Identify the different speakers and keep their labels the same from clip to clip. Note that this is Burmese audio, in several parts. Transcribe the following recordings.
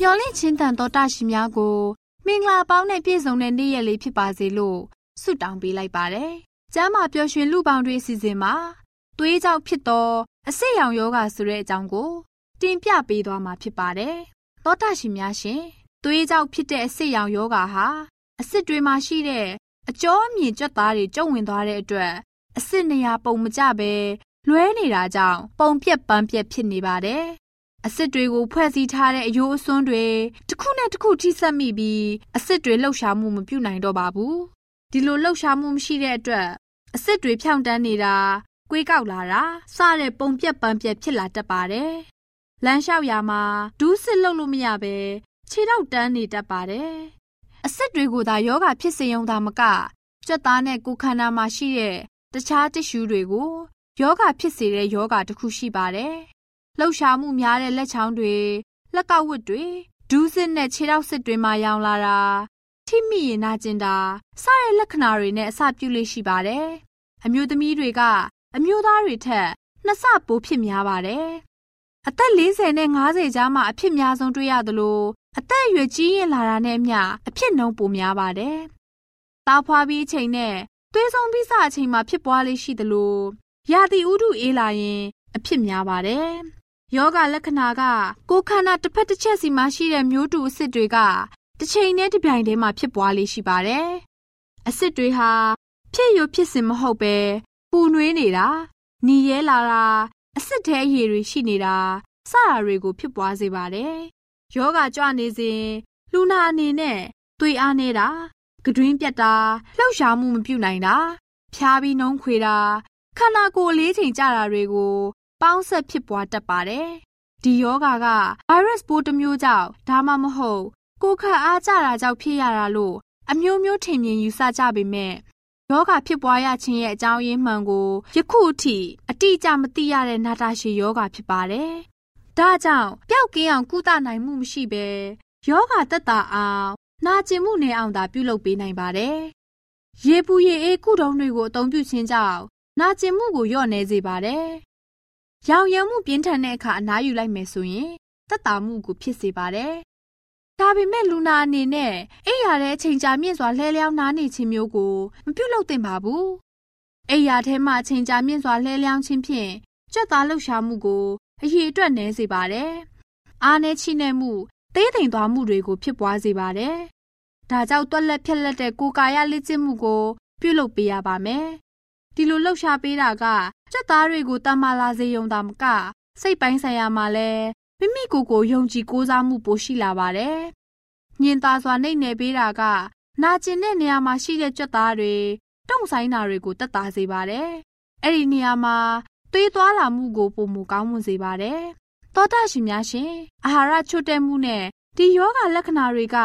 Speaker 1: မျော်လင့်ချင်း
Speaker 2: တန်တော်တရှိများကို မင်္ဂလာပေါင်းနဲ့ပြည့်စုံတဲ့နေ့ရက်လေးဖြစ်ပါစေလို့ဆုတောင်းပေးလိုက်ပါတယ်။ကျမ်းမာပျော်ရွှင်လူပေါင်းတွေအစီအစဉ်မှာသွေးကြောင့်ဖြစ်သောအဆိပ်ရောင်ယောဂဆိုတဲ့အကြောင်းကို တင်ပြပေးသွားမှာဖြစ်ပါတယ်။သောတာရှင်များရှင်သွေးကြောင့်ဖြစ်တဲ့အဆိပ်ရောင်ယောဂဟာအစစ်တွေမှာရှိတဲ့အကျောအမြင့်ကြွက်သားတွေကျုံဝင်သွားတဲ့အတွက်အစစ်နေရာပုံမကျပဲလွဲနေတာကြောင့်ပုံပြက်ပန်းပြက်ဖြစ်နေပါတယ်။ အစစ်တွေကိုဖွဲ့စည်းထားတဲ့အယိုးအစွန်းတွေတစ်ခုနဲ့တစ်ခုထိစပ်မိပြီးအစစ်တွေလှုပ်ရှားမှုမပြုနိုင်တော့ပါဘူးဒီလိုလှုပ်ရှားမှုမရှိတဲ့အတွက်အစစ်တွေဖြောင့်တန်းနေတာ၊ကွေးကောက်လာတာစတဲ့ပုံပြက်ပန်းပြက်ဖြစ်လာတတ်ပါတယ်လမ်းလျှောက်ရာမှာဒူးစစ်လှုပ်လို့မရပဲခြေထောက်တန်းနေတတ်ပါတယ်အစစ်တွေကိုသာယောဂဖြစ်စေုံသာမကကြွက်သားနဲ့ကိုယ်ခန္ဓာမှာရှိတဲ့တခြားတစ်ရှူးတွေကိုယောဂဖြစ်စေတဲ့ယောဂတစ်ခုရှိပါတယ် လှုပ်ရှားမှုများတဲ့လက်ချောင်းတွေလက်ကောက်ဝတ်တွေဒူးစစ်နဲ့ခြေထောက်စစ်တွေမှာရောင်လာတာထိမိရင်နာကျင်တာစတဲ့လက္ခဏာတွေနဲ့အစပြုလေးရှိပါတယ်အမျိုးသမီးတွေကအမျိုးသားတွေထက်နှစ်ဆပိုဖြစ်များပါတယ်အသက်40နဲ့50ကြားမှာအဖြစ်များဆုံးတွေ့ရသလိုအသက်အရွယ်ကြီးရင်လာတာနဲ့အမျှအဖြစ်နှုန်းပိုများပါတယ်။သားဖွာပြီးအချိန်နဲ့သွေးဆုံးပြီးစအချိန်မှာဖြစ်ပွားလေးရှိသလိုရာသီဥတုအေးလာရင် အဖြစ်များပါတယ်။ ယောဂလက္ခဏာကကိုယ်ခန္ဓာတစ်ဖက်တစ်ချက်စီမှာရှိတဲ့မျိုးတူအစစ်တွေကတစ်ချိန်နဲ့တစ်ပြိုင်တည်းမှာဖြစ်ပွားလေးရှိပါတယ်။အစစ်တွေဟာဖြစ်ရဖြစ်စဉ်မဟုတ်ပဲပူနွေးနေတာ၊หนีရဲလာတာအစစ်သေးအရည်တွေရှိနေတာစတာတွေကိုဖြစ်ပွားစေပါတယ်။ယောဂကြွနေစဉ်လူနာအနေနဲ့သွေးအားနေတာ၊ကတွင်းပြတ်တာလှုပ်ရှားမှုမပြုနိုင်တာ၊ဖျားပြီးနှုံးခွေတာခန္ဓာကိုယ်အလေးချိန်ကျတာတွေကို ပေါင်းဆက်ဖြစ်ပွားတတ်ပါတယ်။ဒီယောဂါကဗိုင်းရပ်စ်ပိုးတစ်မျိုးကြောင့်ဒါမှမဟုတ်ကိုယ်ခန့်အားကျတာကြောင့်ဖြစ်ရတာလို့အမျိုးမျိုးထင်မြင်ယူဆကြပေမဲ့ယောဂဖြစ်ပွားရခြင်းရဲ့အကြောင်းရင်းမှန်ကိုယခုအထိအတိအကျမသိရတဲ့နာတာရှည်ယောဂဖြစ်ပါတယ်။ဒါကြောင့်ပျောက်ကင်းအောင်ကုသနိုင်မှုမရှိဘဲယောဂသက်သာအောင်နာကျင်မှုနေအောင်သာပြုလုပ်ပေးနိုင်ပါတယ်။ရေပူရေအေးကုတုံးတွေကိုအသုံးပြုခြင်းကြောင့်နာကျင်မှုကိုလျော့နေစေပါတယ်။ ရောင်ရမ်းမှုပြင်းထန်တဲ့အခါအနားယူလိုက်မယ်ဆိုရင်သက်သာမှုကိုဖြစ်စေပါတယ်။ဒါပေမဲ့လူနာအနေနဲ့အိပ်ရာတဲ့အချိန်ကြာမြင့်စွာလှဲလျောင်းနားနေခြင်းမျိုးကိုမပြုလုပ်သင့်ပါဘူး။အိပ်ရာထဲမှာအချိန်ကြာမြင့်စွာလှဲလျောင်းခြင်းဖြင့်ကြက်သားလှုပ်ရှားမှုကိုအရေအတွက်နည်းစေပါတယ်။အားနည်းချိနဲ့မှုသေးသိမ်သွားမှုတွေကိုဖြစ်ပွားစေပါတယ်။ဒါကြောင့်တွက်လက်ဖြက်လက်တဲ့ကိုယ်ကာယလက်ကျင့်မှုကိုပြုလုပ်ပေးရပါမယ်။ ဒီလိုလှုပ်ရှားပေးတာကကြက်သားတွေကိုတမ္မာလာစေုံသာမက စိတ်ပိုင်းဆိုင်ရာမှာလည်းမိမိကိုယ်ကိုယုံကြည်ကိုးစားမှုပိုရှိလာပါတယ်။ညင်သာစွာနှိမ့်နယ်ပေးတာက နာကျင်တဲ့နေရာမှာရှိတဲ့ကြွက်သားတွေတုံဆိုင်တာတွေကိုတက်တာစေပါတယ်။အဲ့ဒီနေရာမှာသွေးသွားလာမှုကိုပုံမကောင်းမွန်စေပါတယ်။သောတာရှင်များရှင်အာဟာရချို့တဲ့မှုနဲ့ဒီယောဂလက္ခဏာတွေက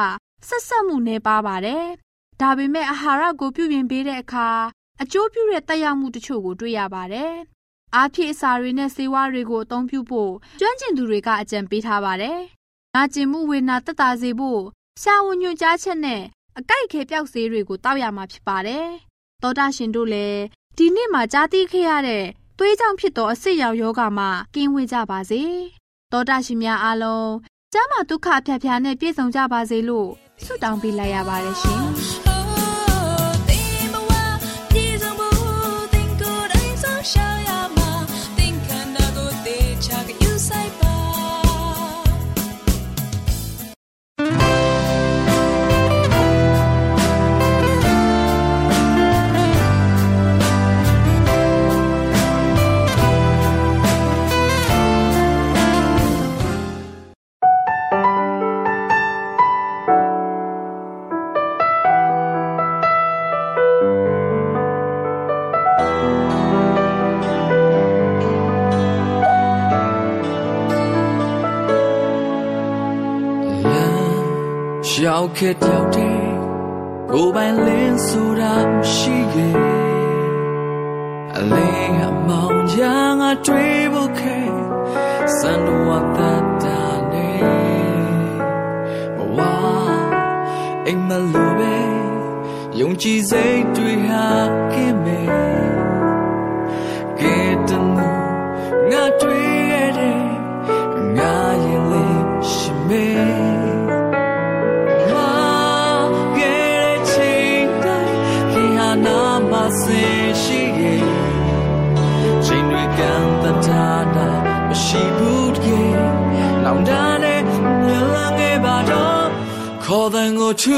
Speaker 2: ဆက်ဆက်မှုနေပါပါတယ်။ဒါပေမဲ့အာဟာရကိုပြုပြင်ပေးတဲ့အခါ အကျိုးပြုတဲ့တက်ရောက်မှုတချို့ကိုတွေ့ရပါတယ်။အားဖြည့်အစာတွေနဲ့ဆေးဝါးတွေကိုအသုံးပြုဖို့ကျွမ်းကျင်သူတွေကအကြံပေးထားပါတယ်။နာကျင်မှုဝေဒနာတက်တာစေဖို့ရှားဝညွှန်ကြားချက်နဲ့အကြိုက်ခဲပြောက်ဆေးတွေကိုတောက်ရမှာဖြစ်ပါတယ်။သောတာရှင်တို့လည်းဒီနေ့မှာကြားသိခဲ့ရတဲ့သွေးကြောင့်ဖြစ်သောအဆစ်ရောင်ယောဂမှကင်းဝေးကြပါစေ။သောတာရှင်များအားလုံးကျမ်းမာဒုက္ခဖြာဖြာနဲ့ပြည့်စုံကြပါစေလို့ဆုတောင်းပေးလိုက်ရပါတယ်ရှင်။
Speaker 3: ရောက်ခဲ့တယောက်တည်းကိုယ်ပိုင်လင်းဆိုတာမရှိရဲ့အလင်းအမောင်ချာငါတွေ့ဖို့ခဲစံတော်တတ်တာနေဘဝအိမ်မလို့ပဲယုံကြည်စိတ်တွေဟာကင်းမဲ့ကဲ ခေါ်တဲ့ကိုချူ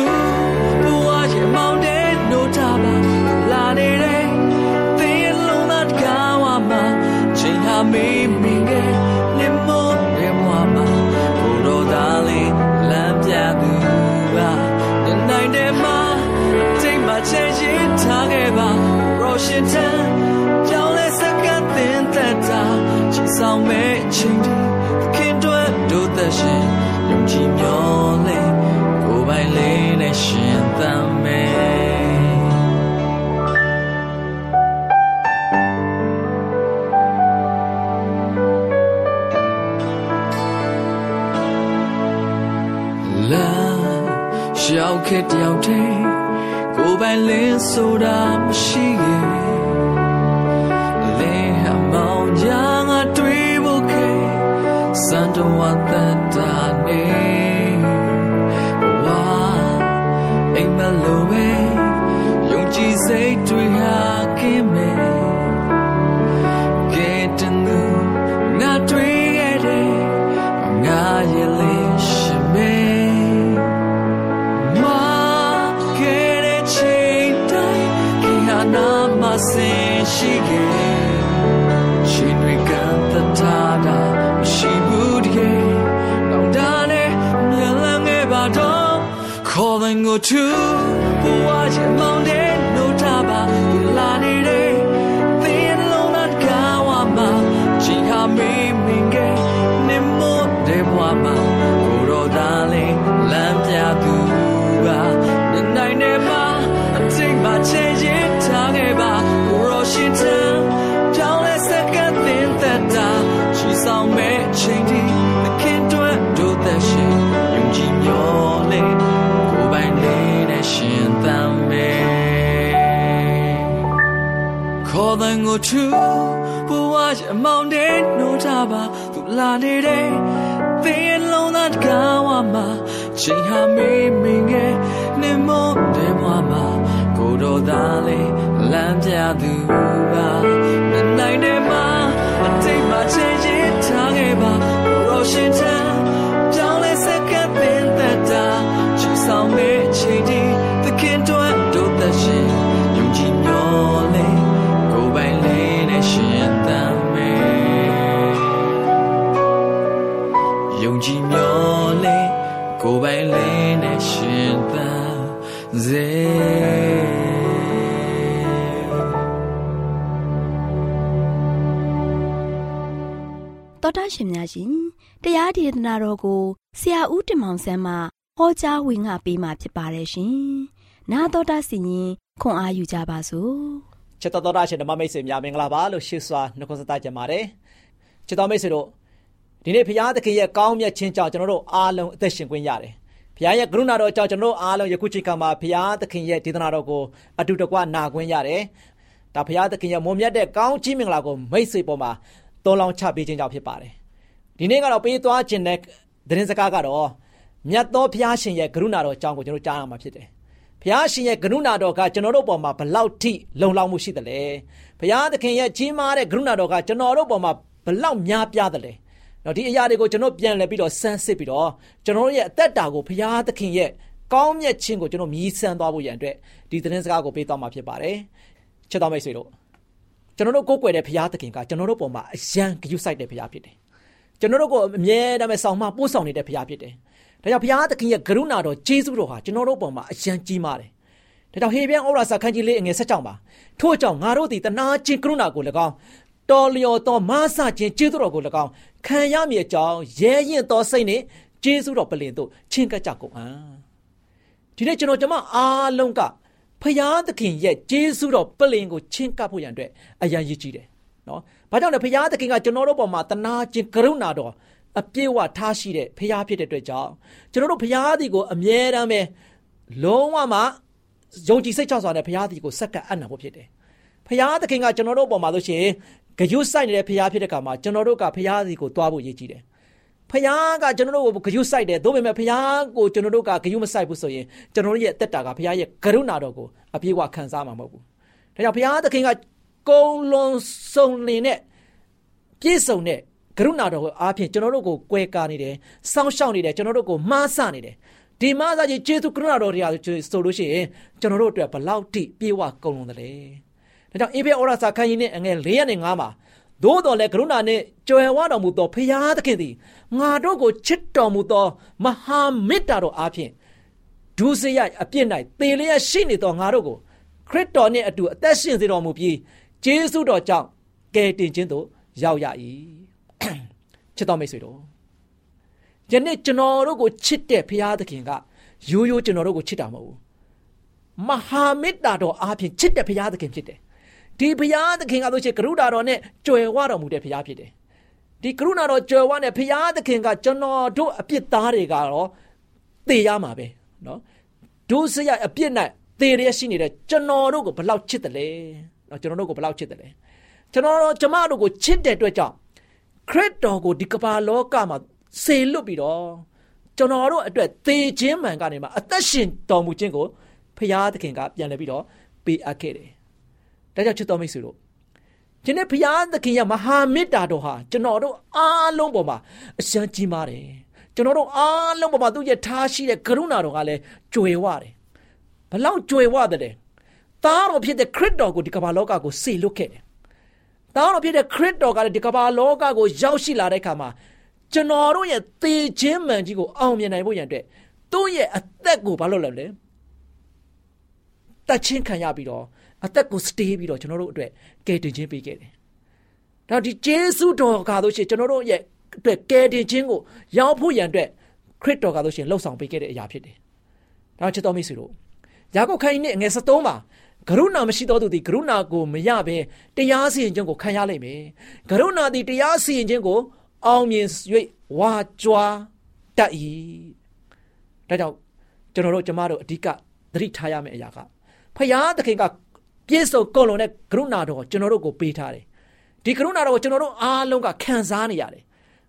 Speaker 3: ဘဝရဲ့မောင်တဲ့နိုးတာပါလာနေတဲ့သင်ရဲ့လုံးသားကားဝမှာချိန်ဟာမေးမင်းရဲ့လင်မောရဲ့ဘဝမှာကိုတော်သားလေးလမ်းပြသူပါနိုင်တဲ့မှာချိန်မှာချိန်ရင်ထားခဲ့ပါရှင်တန်ကြောင်းလဲစကတဲ့တဲ့တာချီဆောင်မဲ့ချိန်ဒီခင်တွဲတို့သက်ရှင်ယုံကြည် ရှောက်ခဲ့တယောက်တည်းကိုယ်ပိုင်လင်းဆိုတာမရှိရဲ့လင်းဟမောင်ညာငါတွေ့ဖို့ခဲစံတော်တတ်တာ ခေါ်တဲ့ ချိန်ဟာမေးမင်းရဲ့နေမို့တဲ့ဘဝမှာကိုတော်သား ရှင်များရှင်
Speaker 4: တရားဒေသနာတော်ကိုဆရာဦးတင်မောင်ဆန်းမှဟောကြားဝင်ငါပေးมาဖြစ်ပါတယ်ရှင်။နာတော်တာစီရင်ခွန်အားယူကြပါစို့။
Speaker 5: ချစ်တော်တော်တာရှင်ဓမ္မမိတ်ဆွေများမင်္ဂလာပါလို့ရှေ့စွာနှုတ်ဆက်ကြပါတယ်ချစ်တော်မိတ်ဆွေတို့ဒီနေ့ဘုရားသခင်ရဲ့ကောင်းမြတ်ခြင်းကြောင့်ကျွန်တော်တို့အားလုံးအသက်ရှင်ခွင့်ရတယ်ဘုရားရဲ့ကရုဏာတော်ကြောင့်ကျွန်တော်တို့အားလုံးယခုချိန်ခါမှာဘုရားသခင်ရဲ့ဒေသနာတော်ကိုအတူတကွနာခွင့်ရတယ်ဒါဘုရားသခင်ရဲ့မွန်မြတ်တဲ့ကောင်းချီးမင်္ဂလာကိုမိတ်ဆွေပေါ်မှာ တောင်းလောင်းချပေးခြင်းကြောင့်ဖြစ်ပါတယ်ဒီနေ့ကတော့ပေးသွားခြင်းတဲ့သတင်းစကားကတော့မြတ်သောဘုရားရှင်ရဲ့ကရုဏာတော်အကြောင်းကိုကျွန်တော်ကြားရမှာဖြစ်တယ်ဘုရားရှင်ရဲ့ကရုဏာတော်ကကျွန်တော်တို့ပေါ်မှာဘလောက်ထိလုံလောက်မှုရှိသလဲဘုရားသခင်ရဲ့ကြီးမားတဲ့ကရုဏာတော်ကကျွန်တော်တို့ပေါ်မှာဘလောက်များပြားသလဲနော်ဒီအရာတွေကိုကျွန်တော်ပြန်လည်ပြီးတော့စမ်းစစ်ပြီးတော့ကျွန်တော်ရဲ့အသက်တာကိုဘုရားသခင်ရဲ့ကောင်းမြတ်ခြင်းကိုကျွန်တော်မြည်ဆန်းသွားဖို့ရန်အတွက်ဒီသတင်းစကားကိုပေးသွားမှာဖြစ်ပါတယ်ချစ်တော်မိတ်ဆွေတို့ ကျွန်တော်တို့ကိုးကွယ်တဲ့ဘုရားသခင်ကကျွန်တော်တို့ပေါ်မှာအယံဂရုစိုက်တဲ့ဘုရားဖြစ်တယ်ကျွန်တော်တို့ကိုအမြဲတမ်းဆောင်မပို့ဆောင်နေတဲ့ဘုရားဖြစ်တယ်ဒါကြောင့်ဘုရားသခင်ရဲ့ကရုဏာတော်ကျေးဇူးတော်ဟာကျွန်တော်တို့ပေါ်မှာအယံကြီးမားတယ်ဒါကြောင့်ဟေပြန်ဩရာစာခန်းကြီးလေးအငယ်ဆက်ကြောင်ပါထို့ကြောင့်ငါတို့သည်တနာချင်းကရုဏာကို၎င်းတော်လျော်သောမဆခြင်းကျေးဇူးတော်ကို၎င်းခံရမည်အကြောင်းရဲရင်သောစိတ်နှင့်ကျေးဇူးတော်ပလင်တို့ချင်းကပ်ကြကုန်အံ့ဒီနေ့ကျွန်တော်ကျမအားလုံးက ဖယားသခင်ရဲ့ကျေးဇူးတော်ပလင်ကိုချင်းကပ်ဖို့ရန်အတွက်အရန်ရည်ကြီးတယ်နော်။ဘာကြောင့်လဲဖယားသခင်ကကျွန်တော်တို့ပေါ်မှာတနာခြင်းကရုဏာတော်အပြည့်အဝထားရှိတဲ့ဖယားဖြစ်တဲ့အတွက်ကြောင့်ကျွန်တော်တို့ဖယားသည်ကိုအမြဲတမ်းပဲလုံးဝမှယုံကြည်စိတ်ချစွာနဲ့ဖယားသည်ကိုစက္ကပ်အံ့နာဖို့ဖြစ်တယ်။ဖယားသခင်ကကျွန်တော်တို့ပေါ်မှာလို့ရှိရင်ဂယုဆိုင်နေတဲ့ဖရားဖြစ်တဲ့ကမှာကျွန်တော်တို့ကဖရားစီကိုတွားဖို့ရည်ကြီးတယ်။ ဖရားကကျွန်တော်တို့ကိုဂယုဆိုင်တယ်။ဒါပေမဲ့ဖရားကိုကျွန်တော်တို့ကဂယုမဆိုင်ဘူးဆိုရင်ကျွန်တော်တို့ရဲ့အသက်တာကဖရားရဲ့ကရုဏာတော်ကိုအပြည့်အဝခံစားမှာမဟုတ်ဘူး။ဒါကြောင့်ဖရားသခင်ကကုံလွန်စုံလင်တဲ့ပြည့်စုံတဲ့ကရုဏာတော်ကိုအားဖြင့်ကျွန်တော်တို့ကိုကွဲကားနေတယ်။စောင့်ရှောက်နေတယ်ကျွန်တော်တို့ကိုမှားဆနေတယ်။ဒီမှားစားကြီးကျေးဇူးကရုဏာတော်တွေဆိုလို့ရှိရင်ကျွန်တော်တို့အတွက်ဘလောက်ထိပြေဝကုံလွန်တယ်လဲ။ဒါကြောင့်အေဖေဩရစာခန်းကြီးနဲ့အငယ်၄ရက်နဲ့၅မှာ သို့တော်လည်းကရုဏာနှင့်ကြွယ်ဝတော်မူသောဖရာသခင်သည်ငါတို့ကိုချစ်တော်မူသောမဟာမေတ္တာတော်အားဖြင့်ဒုစရိုက်အပြစ်၌သေလျက်ရှိနေသောငါတို့ကိုခရစ်တော်နှင့်အတူအသက်ရှင်စေတော်မူပြီးဂျေစုတော်ကြောင့်ကယ်တင်ခြင်းသို့ရောက်ရ၏ချစ်တော်မိတ်ဆွေတို့ယနေ့ကျွန်တော်တို့ကိုချစ်တဲ့ဖရာသခင်ကရိုးရိုးကျွန်တော်တို့ကိုချစ်တာမဟုတ်ဘူးမဟာမေတ္တာတော်အားဖြင့်ချစ်တဲ့ဖရာသခင်ဖြစ်တယ် ဒီဘုရားသခင်ကဆိုရှင်ကရုဏာတော်နဲ့ကြွယ်ဝတော်မူတဲ့ဘုရားဖြစ်တယ်ဒီကရုဏာတော်ကြွယ်ဝတဲ့ဘုရားသခင်ကကျွန်တော်တို့အပြစ်သားတွေကတော့သေရမှာပဲเนาะဒုစရအပြစ်၌သေရရှိနေတဲ့ကျွန်တော်တို့ကိုဘလောက်ချစ်တယ်လဲเนาะကျွန်တော်တို့ကိုဘလောက်ချစ်တယ်လဲကျွန်တော်တို့ကျမတို့ကိုချစ်တဲ့အတွက်ကြောင့်ခရစ်တော်ကိုဒီကမ္ဘာလောကမှာစေလွတ်ပြီးတော့ကျွန်တော်တို့အတွက်သေခြင်းမှန်ကနေမှာအသက်ရှင်တော်မူခြင်းကိုဖရာသခင်ကပြန်လည်ပြီးတော့ပေးအပ်ခဲ့တယ် ဒါကြောင့်ချစ်တော်မိတ်ဆွေတို့ဒီနေ့ဘုရားသခင်ရဲ့မဟာမေတ္တာတော်ဟာကျွန်တော်တို့အားလုံးပေါ်မှာအရှမ်းကြီးမားတယ်ကျွန်တော်တို့အားလုံးပေါ်မှာသူ့ရဲ့ထားရှိတဲ့ကရုဏာတော်ကလည်းကြွယ်ဝတယ်ဘလောက်ကြွယ်ဝတယ်သားတော်ဖြစ်တဲ့ခရစ်တော်ကိုဒီကမ္ဘာလောကကိုစေလွတ်ခဲ့တယ်သားတော်ဖြစ်တဲ့ခရစ်တော်ကလည်းဒီကမ္ဘာလောကကိုရောက်ရှိလာတဲ့အခါမှာကျွန်တော်တို့ရဲ့သေခြင်းမှန်ကြီးကိုအောင်မြင်နိုင်ဖို့ရန်အတွက်သူ့ရဲ့အသက်ကိုဘာလို့လဲလဲတတ်ချင်းခံရပြီးတော့ အသက်ကိုစတေးပြီးတော့ကျွန်တော်တို့အတွက်ကယ်တင်ခြင်းပေးခဲ့တယ်။ဒါဒီဂျေစုတော်ကားလို့ရှိရင်ကျွန်တော်တို့ရဲ့အတွက်ကယ်တင်ခြင်းကိုရောက်ဖို့ရန်အတွက်ခရစ်တော်ကားလို့ရှိရင်လှုပ်ဆောင်ပေးခဲ့တဲ့အရာဖြစ်တယ်။ဒါချစ်တော်မိတ်ဆွေတို့ယာကုပ်ခန်းကြီးနဲ့ငယ်73မှာကရုဏာမရှိသောသူသည်ကရုဏာကိုမရဘဲတရားစီရင်ခြင်းကိုခံရလိမ့်မယ်။ကရုဏာသည်တရားစီရင်ခြင်းကိုအောင်မြင်၍ဝါကြွားတတ်၏။ဒါကြောင့်ကျွန်တော်တို့ကျမတို့အဓိကသတိထားရမယ့်အရာကဖယားသခင်က ပြည့်စုံကုန်လုံးတဲ့ကရုဏာတော်ကျွန်တော်တို့ကိုပေးထားတယ်ဒီကရုဏာတော်ကိုကျွန်တော်တို့အားလုံးကခံစားနေရတယ်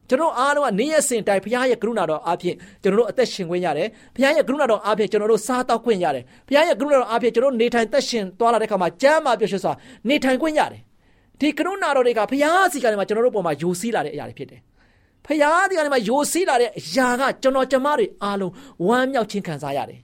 Speaker 5: ကျွန်တော်အားလုံးကနေ့ရက်စဉ်တိုင်းဘုရားရဲ့ကရုဏာတော်အားဖြင့်ကျွန်တော်တို့အသက်ရှင်ခွင့်ရတယ်ဘုရားရဲ့ကရုဏာတော်အားဖြင့်ကျွန်တော်တို့စားတောက်ခွင့်ရတယ်ဘုရားရဲ့ကရုဏာတော်အားဖြင့်ကျွန်တော်တို့နေထိုင်သက်ရှင်သွားလာတဲ့အခါမှာကျမ်းမာပျော်ရွှင်စွာနေထိုင်ခွင့်ရတယ်ဒီကရုဏာတော်တွေကဘုရားစီကနေမှာကျွန်တော်တို့ပေါ်မှာယိုစီးလာတဲ့အရာတွေဖြစ်တယ်ဖယားဒီကနေမှာယိုစီးလာတဲ့အရာကကျွန်တော်ကျမတွေအားလုံးဝမ်းမြောက်ခြင်းခံစားရတယ်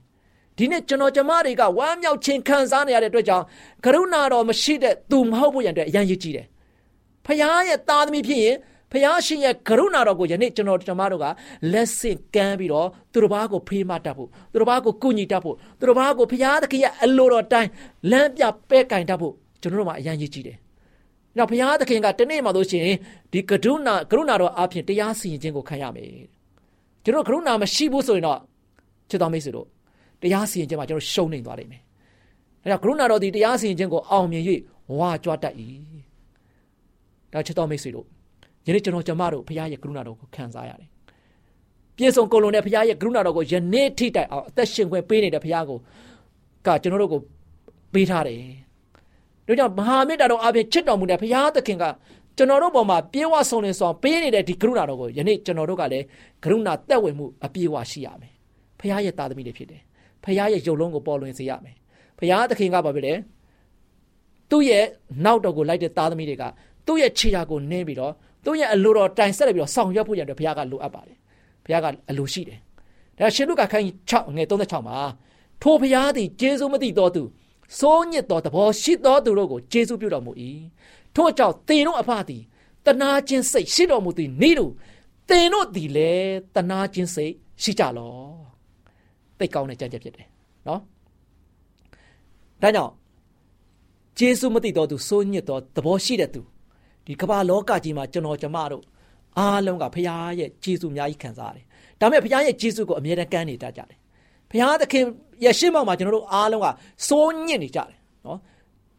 Speaker 5: ဒီနေ့ကျွန်တော်ကျမတွေကဝမ်းမြောက်ခြင်းခံစားနေရတဲ့အတွက်ကြောင့်ကရုဏာတော်မရှိတဲ့သူမဟုတ်ဖို့ရန်အတွက်အရန်ရည်ကြီးတယ်။ဖခင်ရဲ့သားသမီးဖြစ်ရင်ဖခင်ရှင်ရဲ့ကရုဏာတော်ကိုယနေ့ကျွန်တော်ကျမတို့ကလက်ဆင့်ကမ်းပြီးတော့သူတို့ဘာကိုဖေးမတတ်ဖို့သူတို့ဘာကိုကုညီတတ်ဖို့သူတို့ဘာကိုဖခင်သခင်ရဲ့အလိုတော်တိုင်းလမ်းပြပဲကင်တတ်ဖို့ကျွန်တော်တို့မှာအရန်ရည်ကြီးတယ်။။နောက်ဘုရားသခင်ကတနေ့မှလို့ရှိရင်ဒီကရုဏာကရုဏာတော်အပြင်တရားစီရင်ခြင်းကိုခံရမယ်။ကျွန်တော်ကရုဏာမရှိဘူးဆိုရင်တော့ချစ်တော်မိတ်ဆွေတို့ တရားစီရင်ခြင်းမှာကျွန်တော်ရှုံးနေသွားလိမ့်မယ်။ဒါကြောင့်ကရုဏာတော်ဒီတရားစီရင်ခြင်းကိုအောင်မြင်၍ဝါကြွတတ်၏။ဒါချစ်တော်မိတ်ဆွေတို့ယနေ့ကျွန်တော်ကျမတို့ဘုရားရဲ့ကရုဏာတော်ကိုခံစားရတယ်။ပြေဆုံးကိုလုံးနဲ့ဘုရားရဲ့ကရုဏာတော်ကိုယနေ့ထိတိုင်အောင်အသက်ရှင်ခွင့်ပေးနေတဲ့ဘုရားကိုကကျွန်တော်တို့ကိုပေးထားတယ်။ဒါကြောင့်မဟာမေတ္တာတော်အပြင်ချစ်တော်မူတဲ့ဘုရားသခင်ကကျွန်တော်တို့ပေါ်မှာပြေဝဆုံးနေဆောင်ပေးနေတဲ့ဒီကရုဏာတော်ကိုယနေ့ကျွန်တော်တို့ကလည်းကရုဏာတက်ဝင်မှုအပြေဝရှိရမယ်။ဘုရားရဲ့သားသမီးတွေဖြစ်တယ်။ ဘုရားရဲ့ယုံလုံးကိုပေါ်လွင်စေရမယ်။ဘုရားသခင်ကဘာဖြစ်လဲ။သူ့ရဲ့နောက်တော်ကိုလိုက်တဲ့သားသမီးတွေကသူ့ရဲ့ခြေရာကိုနင်းပြီးတော့သူ့ရဲ့အလိုတော်တိုင်ဆက်လိုက်ပြီးတော့ဆောင်ရွက်ဖို့ရတဲ့ဘုရားကလိုအပ်ပါတယ်။ဘုရားကအလိုရှိတယ်။ဒါရှင်လုကာခိုင်း6ငယ်36မှာထိုဘုရားသည်ကျေးဇူးမသိတော်သူစိုးညစ်သောသဘောရှိသောသူတို့ကိုကျေးဇူးပြုတော်မူ၏ထို့ကြောင့်သင်တို့အဖသည်တနာခြင်းစိတ်ရှိတော်မူသည်နေတို့သင်တို့သည်လည်းတနာခြင်းစိတ်ရှိကြလော သိကောင်းတဲ့ကြံကြက်ဖြစ်တယ်နော်ဒါကြောင့်ကျေးဇူးမသိတော်သူစိုးညစ်သောသဘောရှိတဲ့သူဒီကမ္ဘာလောကကြီးမှာကျွန်တော်ကျမတို့အားလုံးကဖခင်ရဲ့ကျေးဇူးအများကြီးခံစားရတယ်ဒါပေမဲ့ဖခင်ရဲ့ကျေးဇူးကိုအမြဲတမ်းကမ်းနေတတ်ကြတယ်ဘုရားသခင်ရဲ့ရှေ့မှောက်မှာကျွန်တော်တို့အားလုံးကစိုးညစ်နေကြတယ်နော်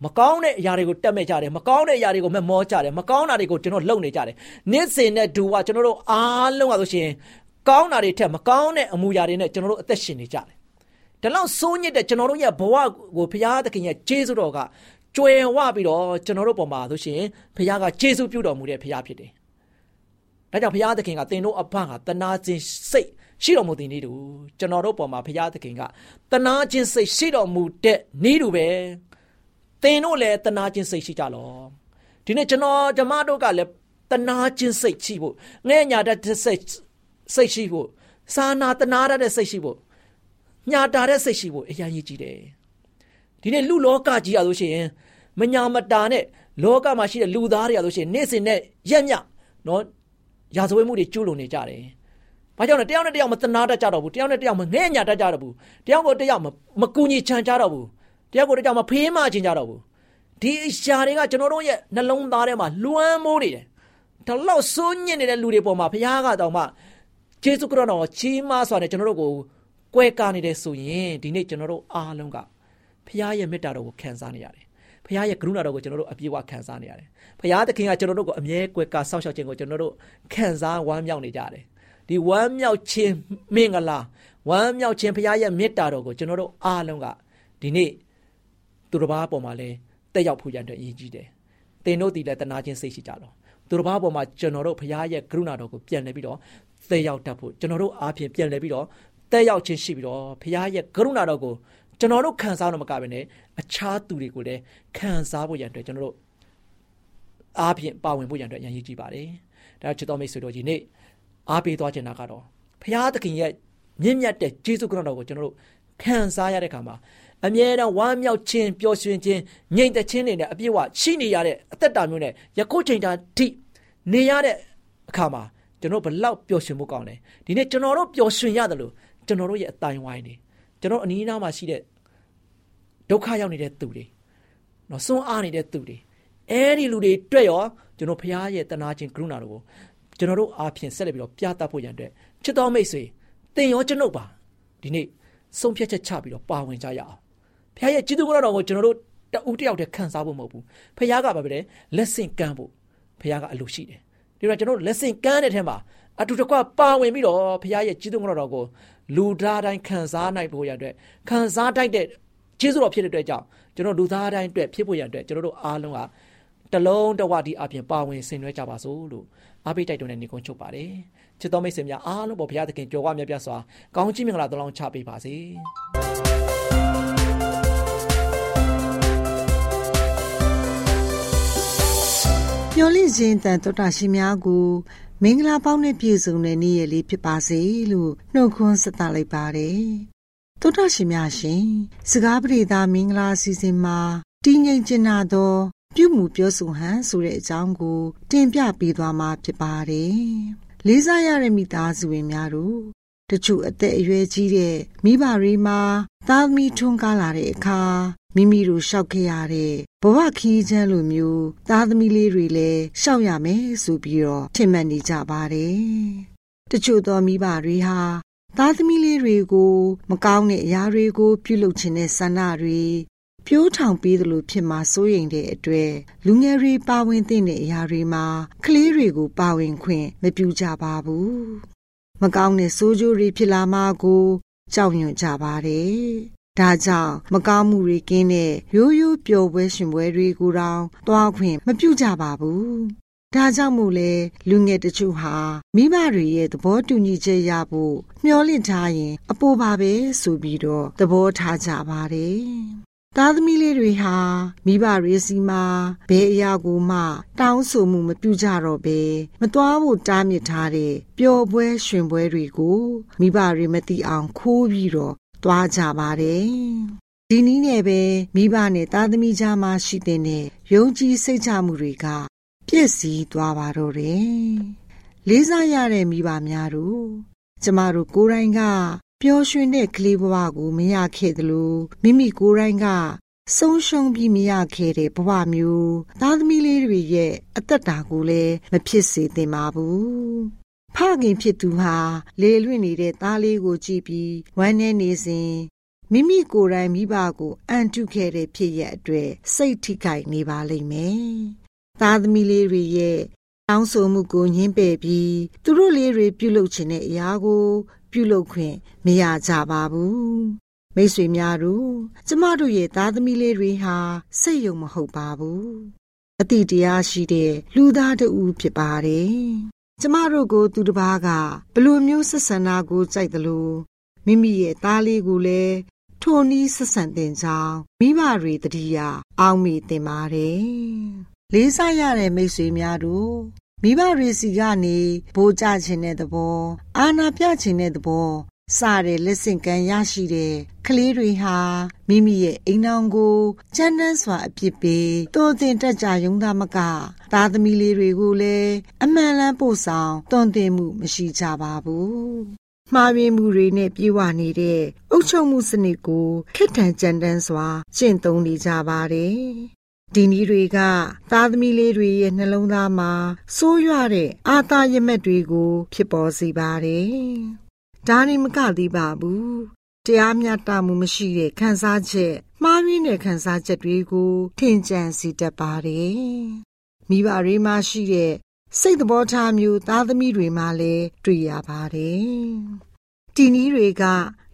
Speaker 5: မကောင်းတဲ့အရာတွေကိုတက်မဲ့ကြတယ်မကောင်းတဲ့အရာတွေကိုမမောကြတယ်မကောင်းတာတွေကိုကျွန်တော်လုံနေကြတယ်နေ့စဉ်နဲ့ဒူကကျွန်တော်တို့အားလုံးကဆိုရှင် ကောင်းတာတွေထက်မကောင်းတဲ့အမှုရာတွေနဲ့ကျွန်တော်တို့အသက်ရှင်နေကြတယ်ဒါလောက်စိုးညစ်တဲ့ကျွန်တော်တို့ရဲ့ဘဝကိုဘုရားသခင်ရဲ့ကျေးဇူးတော်ကကျွယ်ဝပြီးတော့ကျွန်တော်တို့ပေါ်မှာဆိုရှင်ဘုရားကကျေးဇူးပြုတော်မူတဲ့ဘုရားဖြစ်တယ်ဒါကြောင့်ဘုရားသခင်ကသင်တို့အဖကတနာခြင်းစိတ်ရှိတော်မူသည်နည်းတူကျွန်တော်တို့ပေါ်မှာဘုရားသခင်ကတနာခြင်းစိတ်ရှိတော်မူတဲ့နည်းတူပဲသင်တို့လည်းတနာခြင်းစိတ်ရှိကြလောဒီနေ့ကျွန်တော်ဓမ္မတို့ကလည်းတနာခြင်းစိတ်ရှိဖို့ငဲ့ညာတတ်တဲ့စိတ် စိတ်ရှိဖို့စာနာတနာရတဲ့စိတ်ရှိဖို့ညာတာတဲ့စိတ်ရှိဖို့အရင်ကြီးကြည့်တယ်ဒီနေ့လူလောကကြီးရလို့ရှိရင်မညာမတာနဲ့လောကမှာရှိတဲ့လူသားတွေရလို့ရှိရင်နေ့စဉ်နဲ့ရက်မြနော်ရာဇဝဲမှုတွေကျူးလွန်နေကြတယ်။ဘာကြောင့်လဲတယောက်နဲ့တယောက်မတနာတတ်ကြတော့ဘူး။တယောက်နဲ့တယောက်မငဲ့ညာတတ်ကြတော့ဘူး။တယောက်ကိုတယောက်မကူညီချမ်းကြတော့ဘူး။တယောက်ကိုတယောက်မဖေးမချင်ကြတော့ဘူး။ဒီအရာတွေကကျွန်တော်တို့ရဲ့နှလုံးသားထဲမှာလွှမ်းမိုးနေတယ်။ဒါလောက်စိုးညစ်နေတဲ့လူတွေပေါ်မှာဘုရားကတော့မှ ယေရှုခရစ်တော်ချီးမွမ်းစွာနဲ့ကျွန်တော်တို့ကိုကွဲကားနေတယ်ဆိုရင်ဒီနေ့ကျွန်တော်တို့အားလုံးကဘုရားရဲ့မေတ္တာတော်ကိုခံစားနေရတယ်။ဘုရားရဲ့ကရုဏာတော်ကိုကျွန်တော်တို့အပြည့်အဝခံစားနေရတယ်။ဘုရားသခင်ကကျွန်တော်တို့ကိုအမြဲကွယ်ကာစောင့်ရှောက်ခြင်းကိုကျွန်တော်တို့ခံစားဝမ်းမြောက်နေကြတယ်။ဒီဝမ်းမြောက်ခြင်းမင်္ဂလာဝမ်းမြောက်ခြင်းဘုရားရဲ့မေတ္တာတော်ကိုကျွန်တော်တို့အားလုံးကဒီနေ့သူတစ်ပါးပေါ်မှာလဲတက်ရောက်ဖို့ရတဲ့အရေးကြီးတယ်။သင်တို့ဒီလည်းတနာခြင်းစိတ်ရှိကြတော့သူတစ်ပါးပေါ်မှာကျွန်တော်တို့ဘုရားရဲ့ကရုဏာတော်ကိုပြန်လှည့်ပြီးတော့ တက်ရောက်တတ်ဖို့ကျွန်တော်တို့အားဖြင့်ပြန်လှည့်ပြီးတော့တက်ရောက်ခြင်းရှိပြီးတော့ဘုရားရဲ့ကရုဏာတော်ကိုကျွန်တော်တို့ခံစားတော့မကဘဲနဲ့အခြားသူတွေကိုလည်းခံစားဖို့ရန်အတွက်ကျွန်တော်တို့အားဖြင့်ပါဝင်ဖို့ရန်အတွက်ရန်ရည်ကြည့်ပါတယ်။ဒါချစ်တော်မိတ်ဆွေတို့ဒီနေ့အားပေးသွားခြင်းတာကတော့ဘုရားသခင်ရဲ့မြင့်မြတ်တဲ့ဂျေဇုခရစ်တော်ကိုကျွန်တော်တို့ခံစားရတဲ့အခါမှာအမြဲတမ်းဝမ်းမြောက်ခြင်းပျော်ရွှင်ခြင်းငြိမ်သက်ခြင်းတွေနဲ့အပြည့်အဝရှိနေရတဲ့အသက်တာမျိုးနဲ့ယခုချိန်တာထိနေရတဲ့အခါမှာ ကျွန်တော်ဘလောက်ပျော်ရွှင်မှုကောင်းလဲဒီနေ့ကျွန်တော်တို့ပျော်ရွှင်ရတယ်လို့ကျွန်တော်တို့ရဲ့အတိုင်းဝိုင်းနေကျွန်တော်အနီးအနားမှာရှိတဲ့ဒုက္ခရောက်နေတဲ့သူတွေနော်စွန့်အားနေတဲ့သူတွေအဲဒီလူတွေတွေ့ရောကျွန်တော်ဖရားရဲ့တနာခြင်းကရုဏာတော်ကိုကျွန်တော်တို့အားဖြင့်ဆက်လက်ပြီးတော့ပြသဖို့ရန်အတွက်ချစ်တော်မိတ်ဆွေတင်ရောကျွန်ုပ်ပါဒီနေ့ဆုံးဖြတ်ချက်ချပြီးတော့ပါဝင်ကြရအောင်ဖရားရဲ့ကျေးဇူးတော်ကိုကျွန်တော်တို့တဦးတယောက်တည်းခံစားဖို့မဟုတ်ဘူးဖရားကဘာပဲလဲလက်ဆင့်ကမ်းဖို့ဖရားကအလိုရှိတယ် ဒီတော့ကျွန်တော်တို့လက်ဆင့်ကမ်းတဲ့ထဲမှာအတူတကွပါဝင်ပြီးတော့ဖရားရဲ့ကျေးဇူးတော်ကိုလူသားတိုင်းခံစားနိုင်ဖို့ရတဲ့ခံစားတတ်တဲ့ကျေးဇူးတော်ဖြစ်တဲ့အတွက်ကြောင့်ကျွန်တော်လူသားတိုင်းအတွက်ဖြစ်ဖို့ရတဲ့ကျွန်တော်တို့အားလုံးကတလုံးတဝတီအပြင်ပါဝင်ဆင်နွှဲကြပါစို့လို့အားပေးတိုက်တွန်းတဲ့နေကုန်းချုပ်ပါတယ်ချစ်တော်မိတ်ဆွေများအားလုံးပေါ်ဘုရားသခင်ကြော်ဝမြတ်ပြစွာကောင်းချီးမင်္ဂလာတလုံးချပေးပါစေ
Speaker 6: မျော်လင့်ခြင်းတန်တော်တာရှင်များကိုမင်္ဂလာပေါင်းနဲ့ပြည့်စုံတဲ့နေ့ရက်လေးဖြစ်ပါစေလို့နှုတ်ခွန်းဆက်သလိုက်ပါတယ်။တောတာရှင်များရှင်စကားပြေသာမင်္ဂလာအစီအစဉ်မှာတည်ငြိမ်ကျင်နာသောပြုမှုပြောဆိုဟန်ဆိုတဲ့အကြောင်းကို တင်ပြပေးသွားမှာဖြစ်ပါတယ်။လေးစားရတဲ့မိသားစုဝင်များတို့တချို့အသက်အရွယ်ကြီးတဲ့မိဘတွေမှာသားသမီးထွန်းကားလာတဲ့အခါ မိမိတို့ရှောက်ခဲ့ရတဲ့ဘဝခီးချမ်းလိုမျိုး သားသမီးလေးတွေလည်းရှောက်ရမယ်ဆိုပြီးတော့ထင်မှတ်နေကြပါတယ်။တချို့သောမိဘတွေဟာသားသမီးလေးတွေကို မကောင်းတဲ့အရာတွေကို ပြုလုပ်ခြင်းနဲ့ဆန္ဒတွေပြိုးထောင်ပေးသလိုဖြစ်မှာစိုးရိမ်တဲ့အတွက်လူငယ်တွေပါဝင်တဲ့အရာတွေမှာကလေးတွေကိုပါဝင်ခွင့်မပြုကြပါဘူး။မကောင်းတဲ့ဆိုးကျိုးတွေဖြစ်လာမှာကို ကြောက်ရွံ့ကြပါတယ်။ ဒါကြောင့်မကောင်းမှုတွေကင်းတဲ့ရိုးရိုးပျော်ပွဲရှင်ပွဲတွေကိုတောင်သွားခွင့်မပြုကြပါဘူး။ဒါကြောင့်မို့လဲလူငယ်တချို့ဟာမိဘတွေရဲ့သဘောတူညီချက်ရဖို့မျှော်လင့်ထားရင် အပေါ်ပါပဲဆိုပြီးတော့သဘောထားကြပါတယ်။သားသမီးလေးတွေဟာမိဘတွေစီမှာဘယ်အရာကိုမှ တောင်းဆိုမှုမပြုကြတော့ဘဲမသွားဖို့တားမြစ်ထားတဲ့ပျော်ပွဲရှင်ပွဲတွေကိုမိဘတွေမသိအောင်ခိုးပြီးတော့ သွားကြပါတယ်။ဒီနည်းနဲ့ပဲမိဘနဲ့သားသမီးကြားမှာရှိတဲ့ယုံကြည်စိတ်ချမှုတွေကပြည့်စည်သွားပါတော့တယ်။လေးစားရတဲ့မိဘများတို့ကျမတို့ကိုယ်တိုင်ကပျော်ရွှင်တဲ့ကလေးဘဝကိုမရခဲ့သလိုမိမိကိုယ်တိုင်ကဆုံးရှုံးပြီးမရခဲ့တဲ့ဘဝမျိုးသားသမီးလေးတွေရဲ့အသက်တာကိုလည်းမဖြစ်စေသင့်ပါဘူး ဖခင်ဖြစ်သူဟာလေလွင့်နေတဲ့သားလေးကိုကြည့်ပြီးဝမ်းနေနေစဉ်မိမိကိုယ်တိုင်မိဘကိုအန်တုခဲ့တဲ့ဖြစ်ရအတွက်စိတ်ထိခိုက်နေပါလိမ့်မယ်။သားသမီးလေးတွေရဲ့တောင်းဆိုမှုကိုညှင်းပယ်ပြီးသူတို့လေးတွေပြုလုပ်ခြင်းတဲ့အရာကို ပြုလုပ်ခွင့်မရကြပါဘူး။မိတ်ဆွေများတို့ကျမတို့ရဲ့သားသမီးလေးတွေဟာစိတ်ယုံမဟုတ်ပါဘူး။အတိတရားရှိတဲ့လူသားတူဖြစ်ပါတယ်။ ကျမတို့ကိုသူတစ်ပါးကဘလိုမျိုးဆက်ဆံတာကိုကြိုက်တယ်လို့မိမိရဲ့သားလေးကိုလည်းထိုနည်းဆက်ဆံတင်ကြောင်းမိဘတွေတတိယအောင်းမိတင်ပါတယ်။လေးစားရတဲ့မိတ်ဆွေများတို့မိဘတွေစီကနေဘိုးကြခြင်းတဲ့သဘောအာနာပြခြင်းတဲ့သဘော စတဲ့လက်ဆင့်ကမ်းရရှိတဲ့ကလေးတွေဟာမိမိရဲ့အိမ်အောင်ကိုကျန်းတန်းစွာအပြစ်ပေးတိုးတင်တက်ကြရုံသားမက သားသမီးလေးတွေကိုလည်းအမှန်လန်းပို့ဆောင်တွင်တင်မှုမရှိကြပါဘူးမှားယွင်းမှုတွေနဲ့ပြေဝနေတဲ့အုပ်ချုပ်မှုစနစ်ကိုခက်ထန်ကြမ်းတမ်းစွာကျင့်သုံးနေကြပါတယ်။ဒီနည်းတွေကသားသမီးလေးတွေရဲ့နှလုံးသားမှာစိုးရွတဲ့အာသာရမက်တွေကို ဖြစ်ပေါ်စေပါတယ်။ ဒါနေမကသေးပါဘူး။တရားမျှတမှုမရှိတဲ့ခံစားချက်မှားယွင်းတဲ့ခံစားချက်တွေကိုထင်ကြံစေတတ်ပါတယ်။မိဘတွေမှာရှိတဲ့စိတ်သဘောထားမျိုးသားသမီးတွေမှာလည်းတွေ့ရပါတယ်။ဒီနည်းတွေက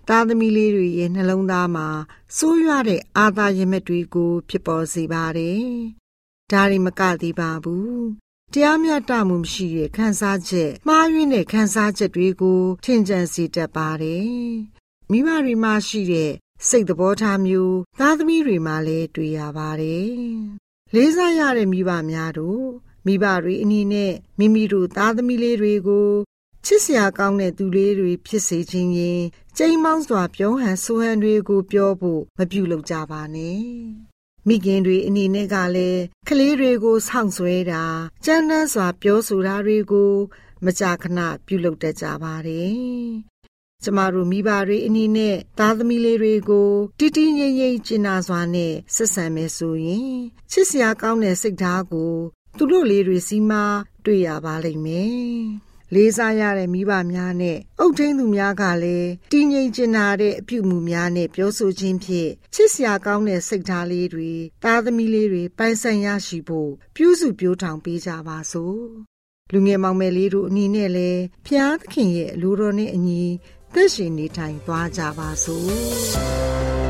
Speaker 6: သားသမီးလေးတွေရဲ့နှလုံးသားမှာဆိုးရွားတဲ့အာသာရမက်တွေကို ဖြစ်ပေါ်စေပါတယ်။ဒါရီမကသေးပါဘူး။ တရားမျှတမှုမရှိတဲ့ခံစားချက်မှားယွင်းတဲ့ခံစားချက်တွေကိုထင်ကြံစေတတ်ပါတယ်။မိဘတွေမှာရှိတဲ့စိတ်သဘောထားမျိုးသားသမီးတွေမှာလည်းတွေ့ရပါတယ်။လေးစားရတဲ့မိဘများတို့မိဘတွေအနေနဲ့မိမိတို့သားသမီးလေးတွေကိုချစ်စရာကောင်းတဲ့သူလေးတွေဖြစ်စေခြင်းရင်ကျိမ်းမောင်းစွာပြောဟန်ဆိုဟန်တွေကိုပြောဖို့မပြုလုပ်ကြပါနဲ့ မိခင်တွေအနေနဲ့ကလည်းကလေးတွေကိုဆောင်းဆွဲတာကြမ်းတမ်းစွာ ပြောဆိုတာတွေကို မကြာခဏပြုလုပ်တတ်ကြပါတယ်ကျမတို့မိဘတွေအနေနဲ့သားသမီးလေးတွေကိုတီတီငိမ့်ငိမ့်ကျင်နာစွာနဲ့ဆက်ဆံမယ်ဆိုရင်ချစ်စရာကောင်းတဲ့စိတ်ဓာတ်ကို သူတို့လေးတွေစီမှာတွေ့ရပါလိမ့်မယ်။ လေးစားရတဲ့မိဘများနဲ့အုတ်ထင်းသူများကလည်းတည်ငြိမ်ကျင်နာတဲ့အပြုမှုများနဲ့ပြောဆိုခြင်းဖြင့်ချစ်စရာကောင်းတဲ့စိတ်ထားလေးတွေသားသမီးလေးတွေပိုင်ဆိုင်ရရှိဖို့ပြုစုပြောထောင်ပေးကြပါစို့။လူငယ်မောင်မယ်လေးတို့အနေနဲ့လည်းဖျားသခင်ရဲ့အလိုတော်နဲ့အညီသက်ရှင်နေထိုင်သွားကြပါစို့။